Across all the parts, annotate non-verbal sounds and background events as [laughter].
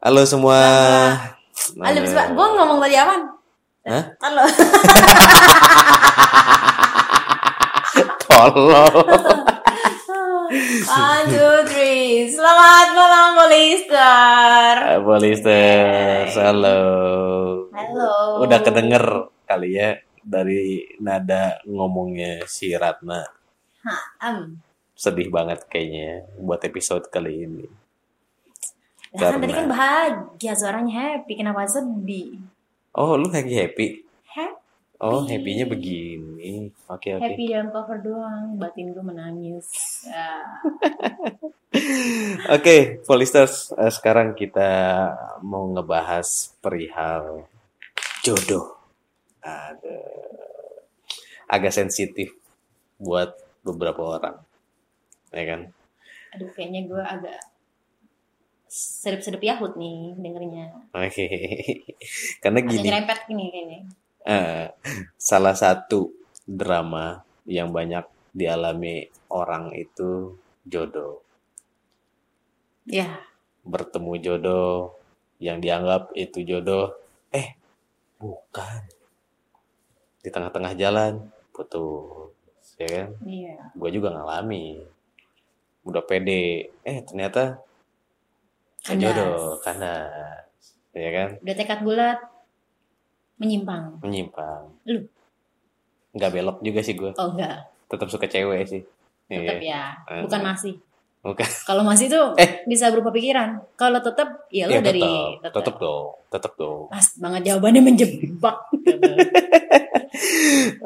Halo semua. Halo, bisa gue ngomong tadi apa? Hah? Halo. One, two, three. Selamat malam, Polister. Polister, halo. Halo. Udah kedenger kali ya dari nada ngomongnya si Ratna. Am. Sedih banget kayaknya buat episode kali ini. Nah, kan tadi kan bahagia suaranya happy, kenapa sedih? Oh, lu lagi happy? Happy. Oh, happy-nya begini. Oke, oke. Happy dalam cover doang, batin gue menangis. Ya. [laughs] Oke, Polisters, eh, sekarang kita mau ngebahas perihal jodoh. Ada agak sensitif buat beberapa orang, ya kan? Aduh, kayaknya gue agak sedep-sedep Yahut nih dengernya. Oke, karena gini, nyerempet gini kayaknya. eh, salah satu drama yang banyak dialami orang itu jodoh. Ya, bertemu jodoh yang dianggap itu jodoh eh bukan di tengah-tengah jalan putus ya kan iya. gue juga ngalami udah pede eh ternyata Kandas. jodoh karena ya kan Udah tekad bulat, menyimpang. menyimpang Lu? nggak belok juga sih gue Oh enggak, tetap suka cewek sih tetap Iya. ya. Bukan Eh. masih. Bukan. [laughs] Kalau masih tuh Eh. bisa berupa pikiran. Kalau tetap, ya lo ya dari tetap tetap dong tetap dong Pas banget jawabannya menjebak. [laughs]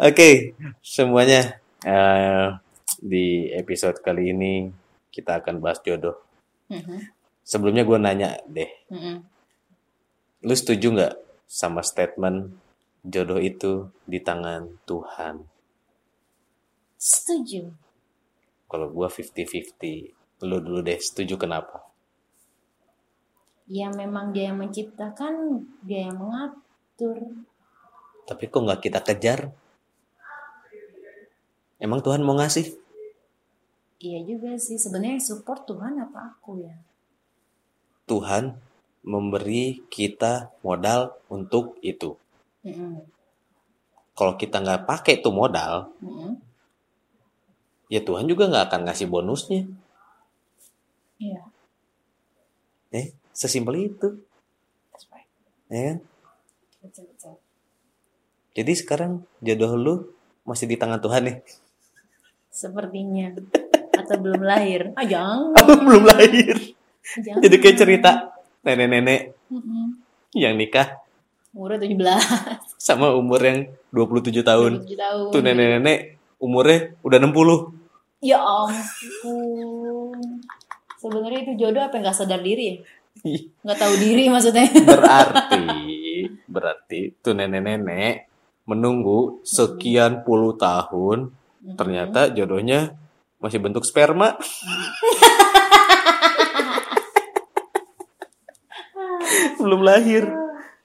Oke, semuanya eh, di episode kali ini kita akan bahas jodoh. Mhm, Sebelumnya gue nanya deh, mhm. lu setuju nggak sama statement jodoh itu di tangan Tuhan? Setuju. Kalau gue 50-50, lu dulu deh setuju kenapa? Ya memang dia yang menciptakan, dia yang mengatur. Tapi kok nggak kita kejar? Emang Tuhan mau ngasih? Iya juga sih. Sebenarnya support Tuhan apa aku ya? Tuhan memberi kita modal untuk itu. Mhm, Kalau kita nggak pakai tuh modal, mhm. ya Tuhan juga nggak akan ngasih bonusnya. Iya. Eh, sesimpel itu, that's right. ya kan? Betul, betul. Jadi sekarang jodoh lu masih di tangan Tuhan nih. Sepertinya. Atau belum lahir. [laughs] Ah jangan. Belum lahir. Jangan. Jadi kayak cerita nenek-nenek Mhm. yang nikah Umurnya 17 sama umur yang 27 tahun. 27 tahun. Tuh nenek-nenek umurnya udah 60. Ya ampun. Sebenarnya itu jodoh apa nggak sadar diri ya? Nggak tahu diri maksudnya. [laughs] Berarti, berarti tuh nenek-nenek menunggu sekian puluh tahun, ternyata jodohnya masih bentuk sperma. [laughs] [laughs] Belum lahir.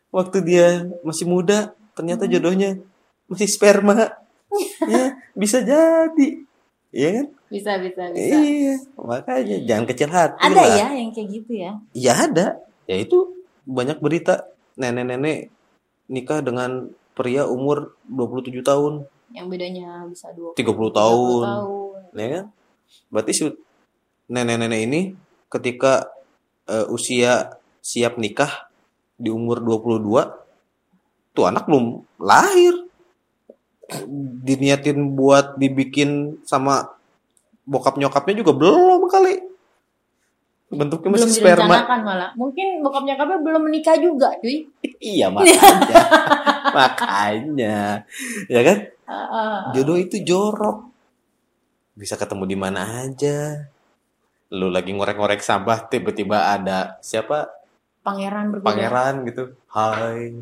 Waktu dia masih muda, ternyata jodohnya masih sperma. [laughs] ya, bisa jadi. Iya kan? Bisa, bisa, bisa. Iya, makanya jangan kecil hati Ada lah. ya yang kayak gitu ya? Ya ada. Ya itu banyak berita nenek-nenek nikah dengan pria umur 27 tahun, Yang bedanya bisa 20 30 tahun. tahun. Ya kan? Berarti si nenek-nenek ini ketika eh, usia siap nikah di umur 22 tuh anak belum lahir. Diniatin buat dibikin sama bokap nyokapnya juga belum kali. Bentuknya Belum masih sperma. malah. Mungkin bokap nyokapnya belum menikah juga, cuy. [laughs] Iya makanya. [laughs] makanya. Ya kan? Jodoh itu jorok. Bisa ketemu di mana aja. Lu lagi ngorek-ngorek sampah tiba-tiba ada siapa? Pangeran berbeda. Pangeran gitu. Hai.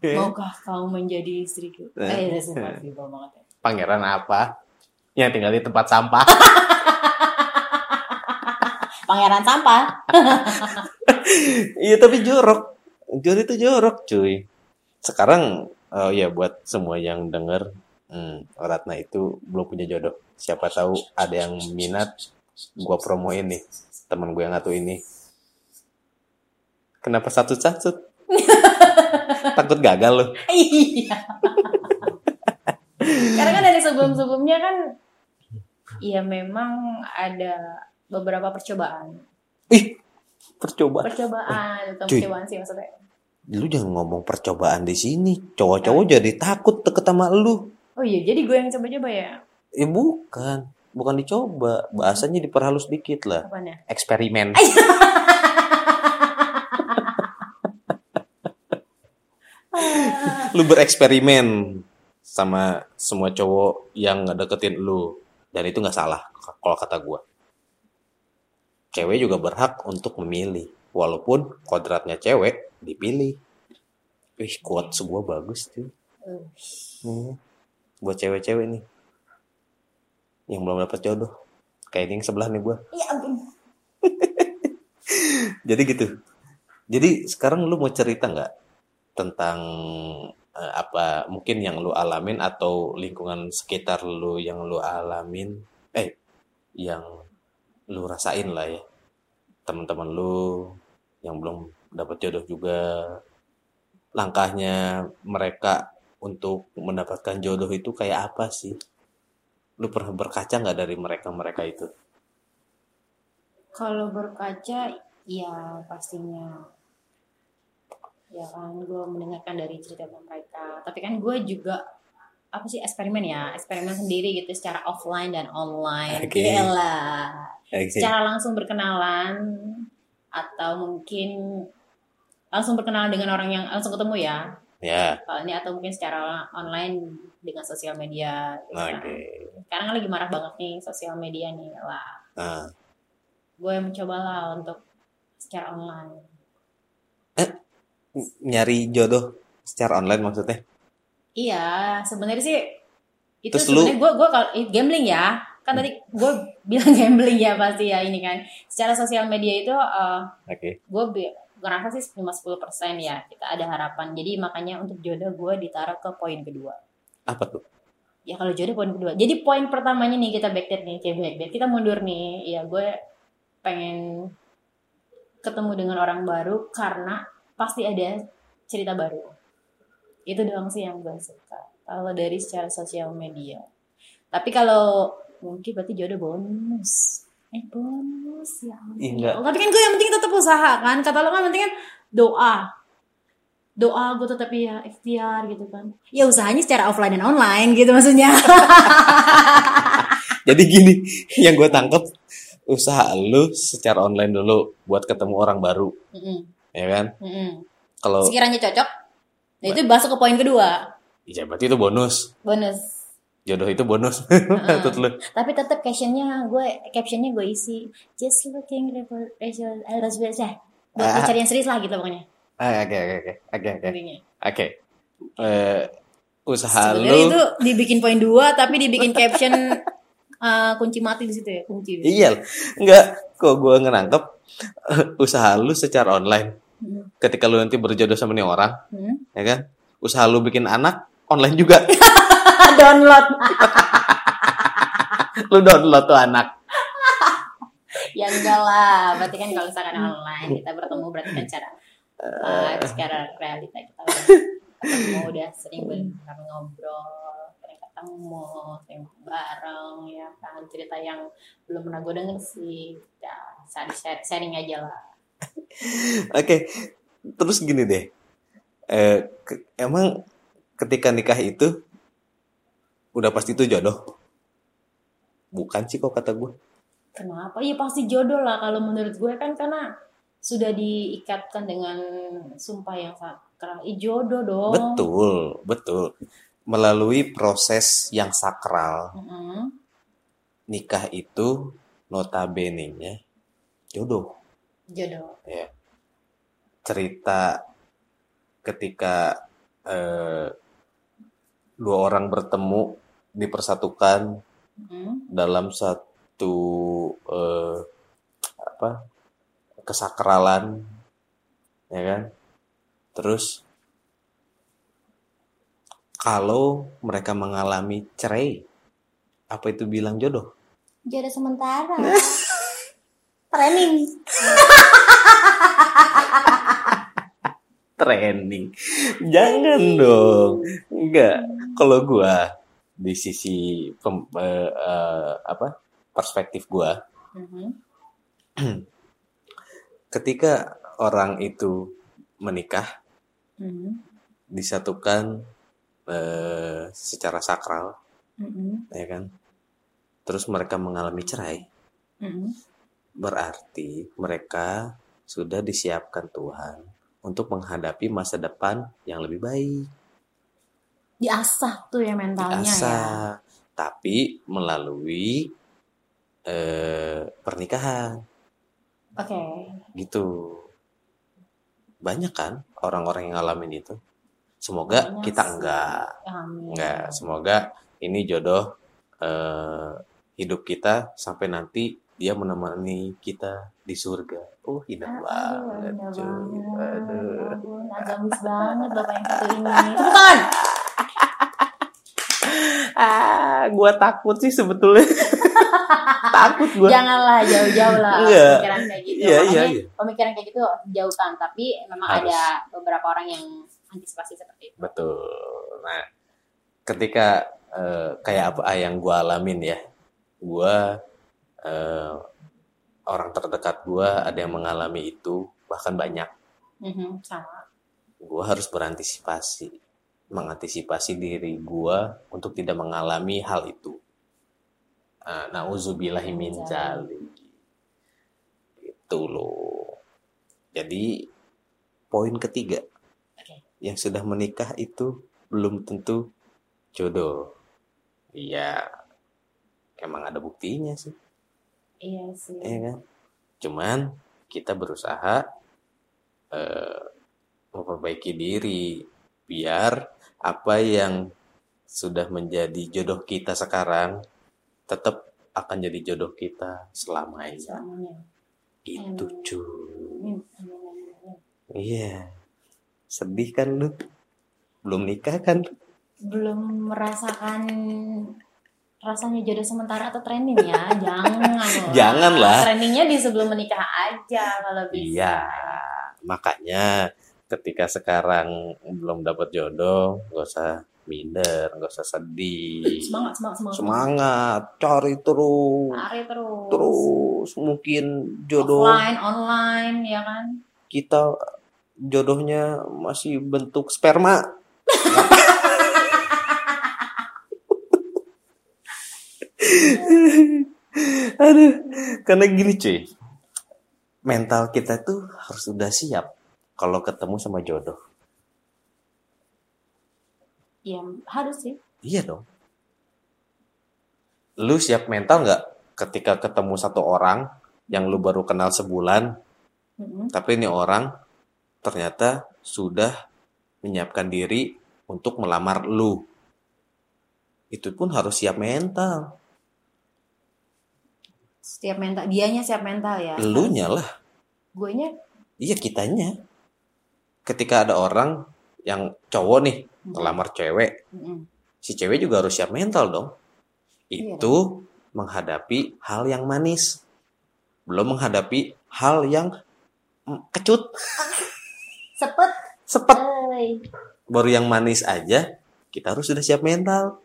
Iya. Maukah kau menjadi istriku? Eh. Eh, banget ya. Pangeran apa? Yang tinggal di tempat sampah. [laughs] Pangeran sampah. Iya tapi jorok. Jodoh itu jorok cuy. Sekarang oh ya buat semua yang denger hmm, Ratna itu belum punya jodoh. Siapa tahu ada yang minat gua promoin nih teman gue yang satu ini Kenapa satu-satu? Takut gagal loh. [laughs] iya karena kan dari sebelum-sebelumnya kan ya memang ada beberapa percobaan Ih, percobaan. percobaan atau Cuy. percobaan sih maksudnya Lu jangan ngomong percobaan di sini. Cowok-cowok jadi takut deket sama lu. oh iya jadi gue yang coba-coba ya Eh bukan, bukan dicoba. Bahasanya diperhalus dikit lah. apanya Eksperimen. [laughs] [laughs] lu bereksperimen sama semua cowok yang ngedeketin lu dan itu nggak salah kalau kata gua cewek juga berhak untuk memilih walaupun kodratnya cewek dipilih Wih, kuat sebuah bagus tuh. Uh, Hmm. Buat cewek-cewek nih. Yang belum dapat jodoh. Kayak ini yang sebelah nih gua. ya ampun [laughs] Jadi gitu. Jadi sekarang lu mau cerita nggak tentang eh, apa mungkin yang lu alamin atau lingkungan sekitar lu yang lu alamin? Eh yang lu rasain lah ya. Teman-teman lu yang belum dapat jodoh juga. Langkahnya mereka untuk mendapatkan jodoh itu kayak apa sih? Lu pernah berkaca nggak dari mereka mereka itu? Kalau berkaca ya pastinya ya kan gue mendengarkan dari cerita mereka tapi kan gue juga apa sih eksperimen ya? Eksperimen sendiri gitu secara offline dan online. Oke. Yalah. Oke. secara langsung berkenalan atau mungkin langsung berkenalan dengan orang yang langsung ketemu ya. Ya. Kalau ini atau mungkin secara online dengan sosial media. Gitu kan. oke. Sekarang kan lagi marah banget nih sosial media nih lah. Nah gue mencoba lah untuk secara online nyari jodoh secara online maksudnya? Iya sebenarnya sih itu Terus sebenarnya gue gue kalau gambling ya. Kan tadi gue [laughs] bilang gambling ya pasti ya ini kan. Secara sosial media itu eh, oke. gue ngerasa sih cuma 10% ya kita ada harapan. Jadi makanya untuk jodoh gue ditaruh ke poin kedua. Apa tuh? Ya kalau jodoh poin kedua. Jadi poin pertamanya nih kita backdate nih kayak backdate kita mundur nih. Ya gue pengen ketemu dengan orang baru karena pasti ada cerita baru. Itu doang sih yang gue suka kalau dari secara sosial media. Tapi kalau mungkin berarti jodoh bonus. Eh bonus ya enggak. tapi kan gue yang penting tetap usaha kan? Kata lo kan penting kan doa. Doa gue tetap ya ikhtiar gitu kan. Ya usahanya secara offline dan online gitu maksudnya. [laughs] Jadi gini yang gue tangkep usaha lu secara online dulu buat ketemu orang baru. Mm-mm, ya kan? Mm-mm. kalau sekiranya cocok nah itu masuk ke poin kedua. Ya berarti itu bonus. Bonus. Jodoh itu bonus. [laughs] Lu. Tapi tetap captionnya gue captionnya gue isi. Just looking for biasa buat Ah. cari yang serius lah gitu pokoknya. Ah, oke oke oke. Oke oke. Oke. Eh, usaha lu. itu dibikin poin dua tapi dibikin caption [laughs] eh, kunci mati di situ ya kunci. Iya. Enggak kok gue ngerangkep usaha lu secara online Hmm. ketika lu nanti berjodoh sama nih orang Hmm. ya kan? Usaha lu bikin anak online juga. [laughs] Download. [laughs] Lu download tuh anak. Ya enggak lah berarti kan kalau misalkan online kita bertemu berarti kan cara live secara realita kita udah ketemu udah sering benar ngobrol sering ketemu sering bareng ya kan? Cerita yang belum pernah gue denger sih. Ya sharing, sharing aja lah Oke, terus gini deh. Eh, ke- emang ketika nikah itu udah pasti itu jodoh? Bukan sih kok kata gue. kenapa ya pasti jodoh lah kalau menurut gue kan karena sudah diikatkan dengan sumpah yang sakral Ih, jodoh dong Betul, betul. Melalui proses yang sakral, Mm-mm. nikah itu notabene-nya jodoh. Jodoh Ya. Cerita ketika eh, dua orang bertemu dipersatukan Mm-mm. dalam satu eh, apa kesakralan ya kan terus kalau mereka mengalami cerai apa itu bilang jodoh jodoh sementara [laughs] training [laughs] training. Jangan dong. Enggak. Kalau gua di sisi pem, eh, eh, apa? perspektif gua, Mhm. [clears throat] ketika orang itu menikah Mhm. disatukan eh, secara sakral, Mhm. ya kan? Terus mereka mengalami cerai, Mhm. Berarti mereka sudah disiapkan Tuhan untuk menghadapi masa depan yang lebih baik. Diasah tuh ya mentalnya ya. Diasah, tapi melalui eh, pernikahan, Oke. gitu. Banyak kan orang-orang yang ngalamin itu. Semoga Banyak kita sih. enggak, Amin. enggak. Semoga ini jodoh eh, hidup kita sampai nanti dia menemani kita di surga. Oh, indah Aduh, banget, indah banget. Aduh. Agamis banget bapak yang satu ini. Tangan. Ah, gua takut sih sebetulnya. [laughs] takut gua. Janganlah jauh-jauh lah Iya. pemikiran kayak gitu. Iya, iya, iya. pemikiran kayak gitu jauhkan. Tapi memang Harus. ada beberapa orang yang antisipasi seperti itu. Betul. Nah, ketika eh, kayak apa yang gua alamin ya, gua eh, orang terdekat gua ada yang mengalami itu, bahkan banyak. Mhm, sama. Gua harus berantisipasi, mengantisipasi diri gua untuk tidak mengalami hal itu. Nah, nauzubillahi min dzalik. Itu loh. Jadi poin ketiga, yang sudah menikah itu belum tentu jodoh. Iya, emang ada buktinya sih, Iya sih. ya kan? Cuman kita berusaha eh, memperbaiki diri biar apa yang sudah menjadi jodoh kita sekarang tetap akan jadi jodoh kita selamanya. Selamanya. Itu cuy. Iya. Sedih kan lu? Belum nikah kan? Belum merasakan rasanya jodoh sementara atau training ya [laughs] jangan lah. Janganlah. trainingnya di sebelum menikah aja kalau bisa Iya. Makanya ketika sekarang belum dapat jodoh, gak usah minder, gak usah sedih. semangat semangat semangat Semangat, cari terus. Cari terus Terus mungkin jodoh offline online ya kan kita jodohnya masih bentuk sperma. Aduh, karena gini cuy. Mental kita tuh harus udah siap kalau ketemu sama jodoh. ya harus sih Iya dong. Lu siap mental nggak ketika ketemu satu orang yang lu baru kenal sebulan, Mm-mm. tapi ini orang ternyata sudah menyiapkan diri untuk melamar lu. Itu pun harus siap mental. Siap mental dianya siap mental ya Lu lah. gue nya Iya kitanya. Ketika ada orang yang cowok nih ngelamar cewek, si cewek juga harus siap mental dong. Iya Itu menghadapi hal yang manis. Belum menghadapi hal yang mm, kecut, [laughs] sepet sepet. Hey. Baru yang manis aja, kita harus sudah siap mental.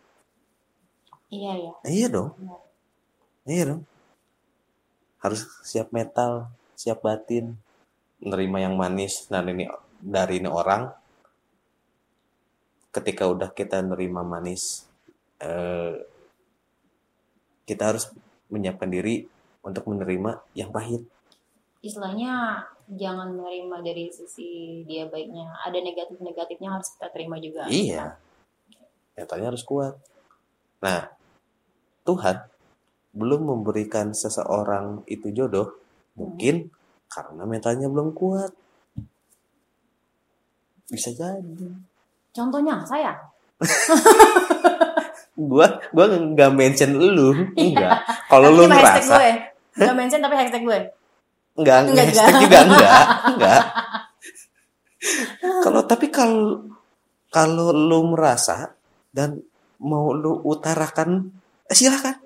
iya ya Iya dong. Benar. Iya dong. Harus siap mental, siap batin, menerima yang manis dari ini dari ini orang. Ketika udah kita nerima manis, eh, kita harus menyiapkan diri untuk menerima yang pahit. istilahnya jangan menerima dari sisi dia baiknya ada negatif negatifnya harus kita terima juga Iya. Mentalnya harus kuat. Nah, Tuhan belum memberikan seseorang itu jodoh, mungkin karena mentalnya belum kuat. Bisa jadi. contohnya saya [laughs] Gua gua nggak mention lu, enggak. Kalau lu gue nggak mention tapi hashtag gue enggak, Enggak hashtag juga. juga enggak, enggak. [laughs] Kalau tapi kalau kalau lu merasa dan mau lu utarakan, eh, silakan.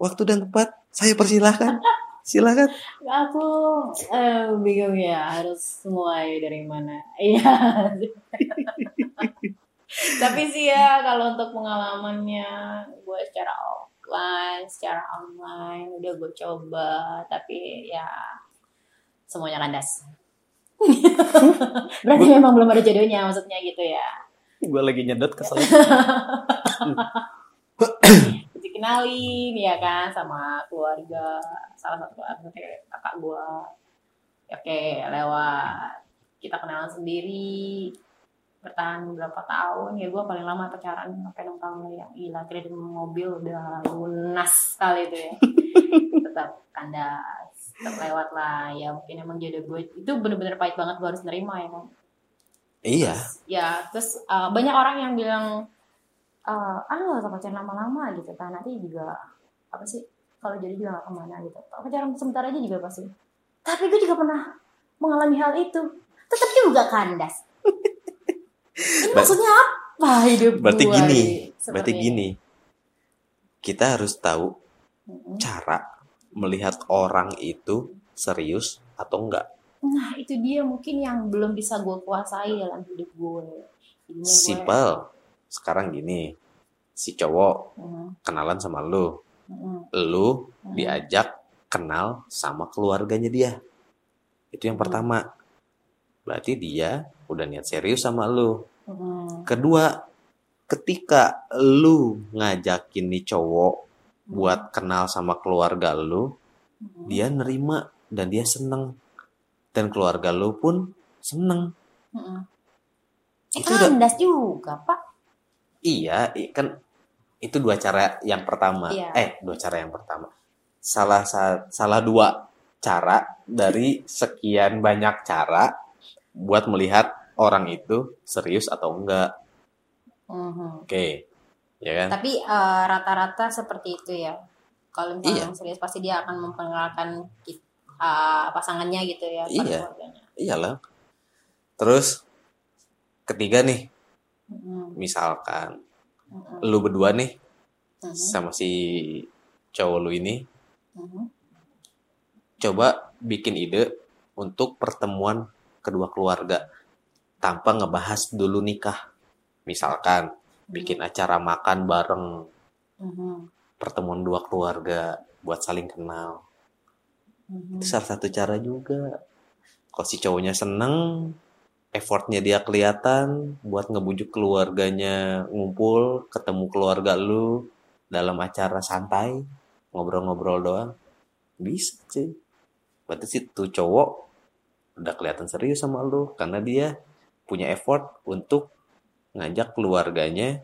Waktu dan tempat saya persilahkan. Silakan. Aku eh, bingung ya harus mulai dari mana. [laughs] Iya. Tapi sih ya kalau untuk pengalamannya gue secara offline, secara online udah gue coba, tapi ya semuanya kandas. [laughs] Berarti memang belum ada jodohnya maksudnya gitu ya. Gue lagi nyedot kesel. [laughs] dikenalin ya kan sama keluarga salah satu keluarga kayak kakak gue oke lewat kita kenalan sendiri bertahan beberapa tahun. Ya gue paling lama pacaran sampai enam tahun ya. Gila kredit mobil udah lunas sekali itu ya. [laughs] Tetap kandas tetap lewat lah. Ya mungkin emang jodoh gue itu bener-bener pahit banget gue harus nerima ya kan. Iya. ya terus uh, banyak orang yang bilang uh, ah nggak usah pacaran lama-lama gitu kan nanti juga apa sih kalau jadi juga gak ke mana gitu pacaran sebentar aja juga pasti tapi gue juga pernah mengalami hal itu tetap juga kandas [laughs] ini maksudnya apa hidup Berarti gua gini, Berarti gini. Kita harus tahu? Mm-mm. cara melihat orang itu serius atau enggak. nah itu dia mungkin yang belum bisa gue kuasai dalam hidup gue- Simple. Sekarang gini. Si cowok Mm, kenalan sama lu. mm, Lu mm. diajak kenal sama keluarganya dia. Itu yang Hmm. pertama. Berarti dia udah niat serius sama lu. Mm, Kedua, ketika lu ngajakin nih cowok mm, buat kenal sama keluarga lu, dia nerima dan dia seneng. Dan keluarga lu pun seneng. Itu udah- kandas juga, Pak. Iya, kan itu dua cara yang pertama. Iya. Eh, dua cara yang pertama. Salah sa- salah dua cara dari sekian banyak cara buat melihat orang itu serius atau enggak. Mhm. Oke. Ya kan? Tapi eh, rata-rata seperti itu ya. Kalau misalnya Iya. serius pasti dia akan memperkenalkan eh, pasangannya gitu ya Iya. Iyalah. Terus ketiga nih, Mhm. misalkan Mhm. lu berdua nih Mhm. sama si cowok lu ini Mhm. coba bikin ide untuk pertemuan kedua keluarga tanpa ngebahas dulu nikah. Misalkan bikin acara makan bareng pertemuan dua keluarga buat saling kenal. Itu salah satu cara juga. Kalau si cowoknya seneng, effortnya dia kelihatan buat ngebujuk keluarganya ngumpul, ketemu keluarga lu dalam acara santai, ngobrol-ngobrol doang. Bisa sih. Berarti si tuh cowok udah kelihatan serius sama lu karena dia punya effort untuk ngajak keluarganya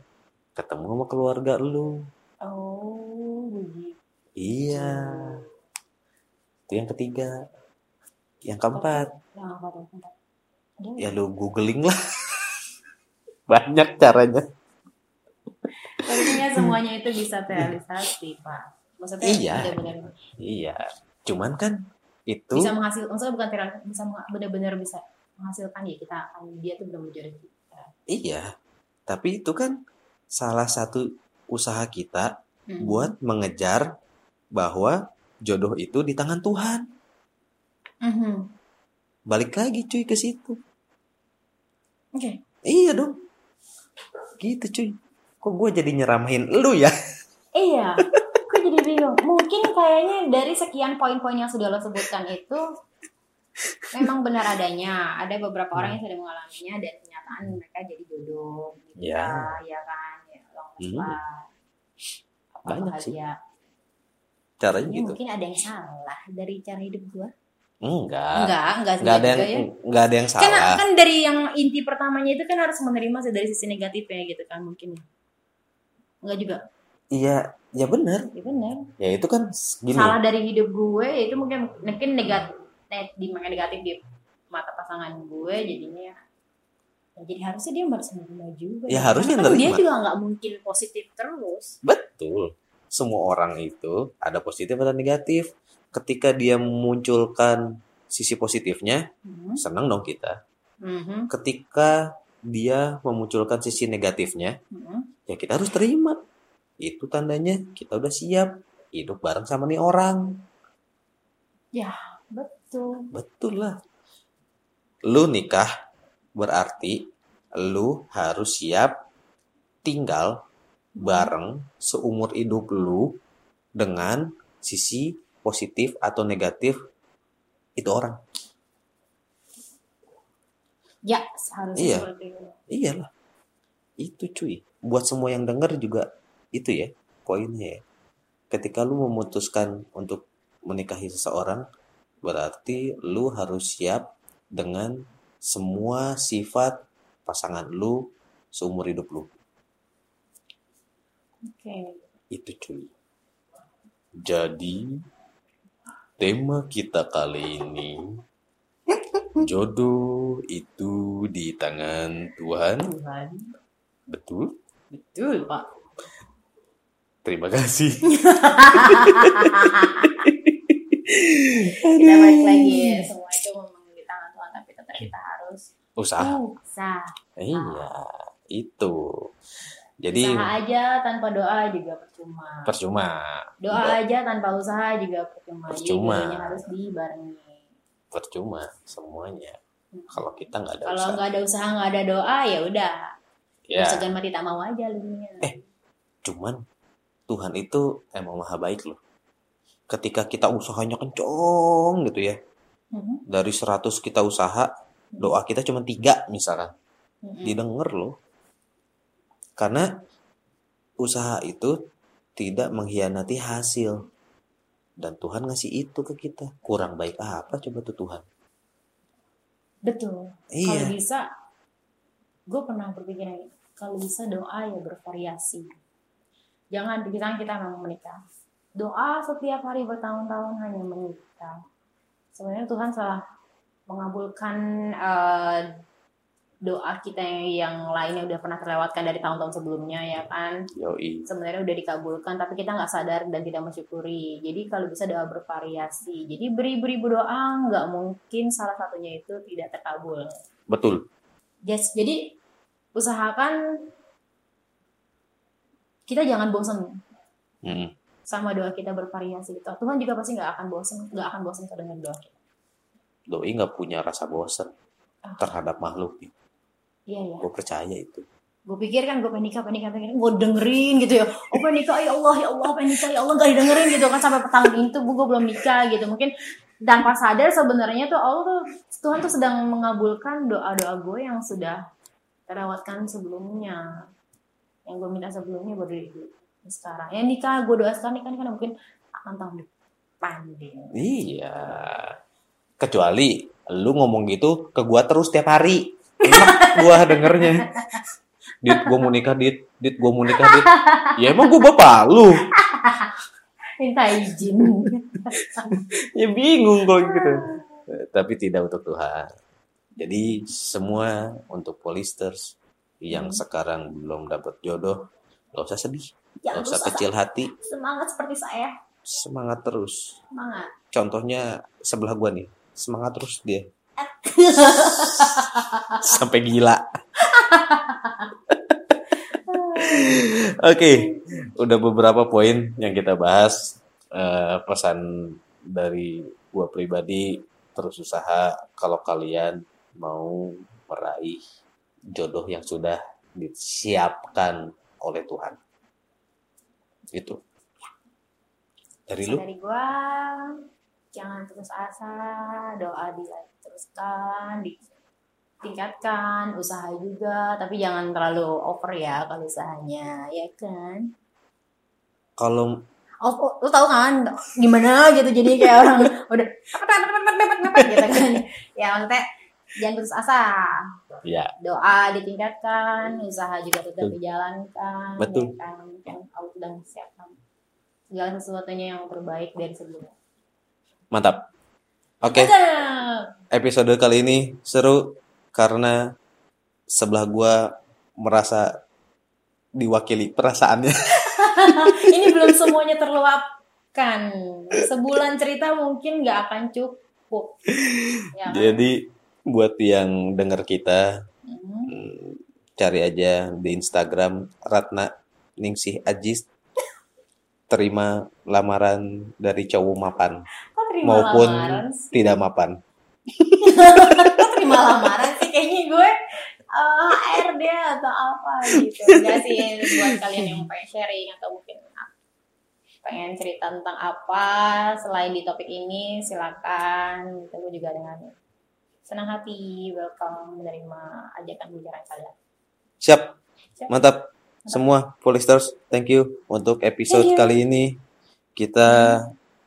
ketemu sama keluarga lu. Oh, begitu. Iya. Itu yang ketiga. Yang keempat, Yang. Ada ya lu googling lah. [laughs] Banyak caranya. Artinya semuanya itu bisa [laughs] terrealisasi, Pak. Maksudnya Iya. benar-benar Iya. Cuman kan itu bisa menghasilkan, maksudnya bukan terrealisasi, bisa benar-benar bisa menghasilkan ya kita akan dia tuh belum jodoh kita. iya. Tapi itu kan salah satu usaha kita Mhm. buat mengejar bahwa jodoh itu di tangan Tuhan. Mhm. Balik lagi cuy ke situ. Oke. Iya dong. Gitu cuy. Kok gue jadi nyeramahin lu ya? Iya. Gue jadi bingung. Mungkin kayaknya dari sekian poin-poin yang sudah lo sebutkan itu memang benar adanya. Ada beberapa orang yang sudah mengalaminya dan kenyataan mereka jadi jodoh. Gitu Ya. ya kan. Ya, long Hmm. Apa Banyak sih. bahagia. Caranya Ini gitu. mungkin ada yang salah dari cara hidup gue. Enggak. Enggak, enggak, Enggak ada yang ya. enggak ada yang Kan, salah. kan dari yang inti pertamanya itu kan harus menerima sih dari sisi negatifnya gitu kan mungkin. Enggak juga. Iya, ya benar. Ya benar. Ya itu kan gini. Salah dari hidup gue ya itu mungkin mungkin negatif di negatif di mata pasangan gue jadinya ya ya jadi harusnya dia harus menerima juga. Ya, harusnya Karena kan dia juga nggak mungkin positif terus. Betul. Semua orang itu ada positif ada negatif. Ketika dia memunculkan sisi positifnya, Hmm. senang dong kita. Mhm. Ketika dia memunculkan sisi negatifnya, Mhm. ya kita harus terima. Itu tandanya kita udah siap hidup bareng sama nih orang. Ya, betul. Betul lah. Lu nikah berarti lu harus siap tinggal bareng seumur hidup lu dengan sisi positif atau negatif itu orang. Ya, seharusnya Iya. seperti itu. Iyalah. Itu cuy. Buat semua yang denger juga itu ya poinnya ya. Ketika lu memutuskan untuk menikahi seseorang, berarti lu harus siap dengan semua sifat pasangan lu seumur hidup lu. Oke. Itu cuy. Jadi tema kita kali ini jodoh itu di tangan Tuhan. Tuhan. Betul? Betul, Pak. Terima kasih. [laughs] Kita balik lagi ya. Semua itu memang di tangan Tuhan, tapi tetap kita harus Usaha. usaha. Iya, itu. Jadi Usaha aja tanpa doa juga percuma. percuma. Doa aja tanpa usaha juga percuma. Jadi Percuma. dua-duanya harus dibarengi. Percuma semuanya. Kalau kita nggak ada Kalau usaha. nggak ada usaha, nggak ada doa, ya udah. Ya, Segan mati tak mau aja lunya. Eh. cuman Tuhan itu emang maha baik loh. Ketika kita usahanya kencong gitu ya. Mhm. Dari 100 kita usaha, doa kita cuma tiga misalkan. Mhm. Didengar loh. Karena usaha itu tidak mengkhianati hasil. Dan Tuhan ngasih itu ke kita. Kurang baik apa coba tuh Tuhan? Betul. Kalau Iya. bisa, gue pernah berpikiran kalau bisa doa ya bervariasi. Jangan dikira kita memang menikah. Doa setiap hari bertahun-tahun hanya menikah. Sebenarnya Tuhan salah mengabulkan eh, doa kita yang lainnya udah pernah terlewatkan dari tahun-tahun sebelumnya ya kan Yoi. sebenarnya udah dikabulkan tapi kita nggak sadar dan tidak mensyukuri jadi kalau bisa doa bervariasi jadi beribu-ribu doa nggak mungkin salah satunya itu tidak terkabul Betul. yes jadi usahakan kita jangan bosan Mm. sama doa kita bervariasi gitu Tuhan juga pasti nggak akan bosan nggak akan bosan dengan doa kita Doi nggak punya rasa bosan Ah. terhadap makhluk. Iya ya Gue percaya itu. gue pikir kan gue nikah nikah nikah. Gue dengerin gitu ya. Oh nikah ya Allah ya Allah nikah ya Allah gak didengerin gitu kan sampai tahun ini tuh gue belum nikah gitu. Mungkin tanpa sadar sebenarnya tuh Allah tuh Tuhan tuh sedang mengabulkan doa doa gue yang sudah terlewatkan sebelumnya. Yang gue minta sebelumnya baru sekarang. Ya nikah gue doa sekarang nikah nikah mungkin akan tahun depan deh. Iya. Kecuali lu ngomong gitu ke gua terus tiap hari. Enak gua dengernya. Dit, gua mau nikah, Dit. Dit, gua mau nikah, Dit. Ya emang gua bapak lu. minta izin [laughs] Ya bingung kalau gitu. Tapi tidak untuk Tuhan. Jadi semua untuk polisters yang Hmm. sekarang belum dapat jodoh, gak usah sedih, jangan gak usah usah kecil hati, semangat seperti saya semangat terus. semangat Contohnya sebelah gua nih, semangat terus dia. [laughs] Sampai gila. Oke, udah beberapa poin yang kita bahas. Eh, pesan dari gua pribadi terus usaha kalau kalian mau meraih jodoh yang sudah disiapkan oleh Tuhan. Itu. Dari lu? dari gua jangan putus asa doa diteruskan ditingkatkan usaha juga. Tapi jangan terlalu over ya kalau usahanya ya kan? Kalau oh, oh, lu tahu kan gimana gitu jadi kayak [laughs] orang udah dapat dapat dapat dapat dapat gitu kan. [laughs] Ya maksudnya jangan putus asa. Ya. Doa ditingkatkan usaha juga tetap Betul. dijalankan Betul. ya kan? Yang Allah sedang siapkan. Segala sesuatunya yang terbaik dari sebelumnya mantap. Oke. Cakep. episode kali ini seru karena sebelah gua merasa diwakili perasaannya. [laughs] ini belum [laughs] semuanya terluapkan sebulan cerita mungkin nggak akan cukup ya kan? Jadi buat yang dengar kita Mhm. hmm, cari aja di Instagram Ratna Ningsih Ajis [laughs] terima lamaran dari cowok mapan. Terima maupun lamaran sih? tidak mapan. Kok terima lamaran sih kayaknya gue eh, HRD atau apa gitu enggak sih buat kalian yang pengen sharing atau mungkin pengen cerita tentang apa selain di topik ini silakan gitu gue juga dengan senang hati welcome menerima ajakan bicara kalian Siap. Siap. Mantap. Semua Polisters, thank you untuk episode Thank you. kali ini. Kita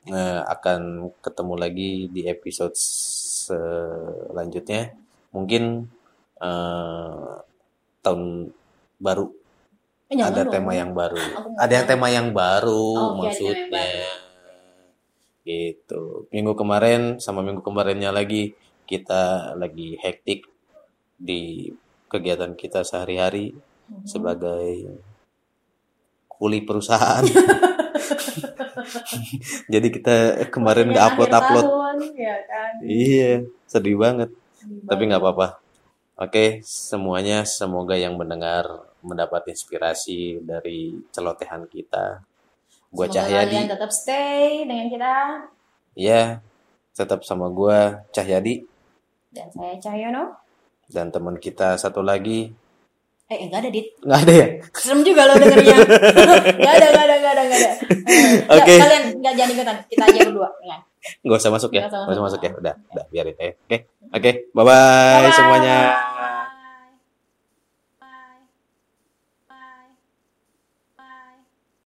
eh, akan ketemu lagi di episode selanjutnya. Mungkin eh, tahun baru Eh, ada dong. tema yang baru. Ada yang tema yang baru Oh, iya, yang maksudnya. Gitu. Minggu kemarin sama minggu kemarinnya lagi kita lagi hektik di kegiatan kita sehari-hari Mhm. sebagai kuli perusahaan. [laughs] [laughs] Jadi kita kemarin nggak upload upload. tahun, ya kan Iya, sedih banget. Sedih Tapi nggak apa-apa. Oke, semuanya semoga yang mendengar mendapat inspirasi dari celotehan kita. Gua Semoga kalian Cahyadi, tetap stay dengan kita ya, tetap sama gua Cahyadi dan saya Cahyono dan teman kita satu lagi eh enggak ada dit nggak ada ya? serem juga lo dengernya [laughs] nggak ada nggak ada nggak ada nggak ada Eh, Oke. kalian nggak jangan ikutan kita aja berdua kan Nggak usah masuk ya? Nggak usah masuk. ya? Udah, udah biarin ya. Oke, oke, bye bye Bye-bye. semuanya.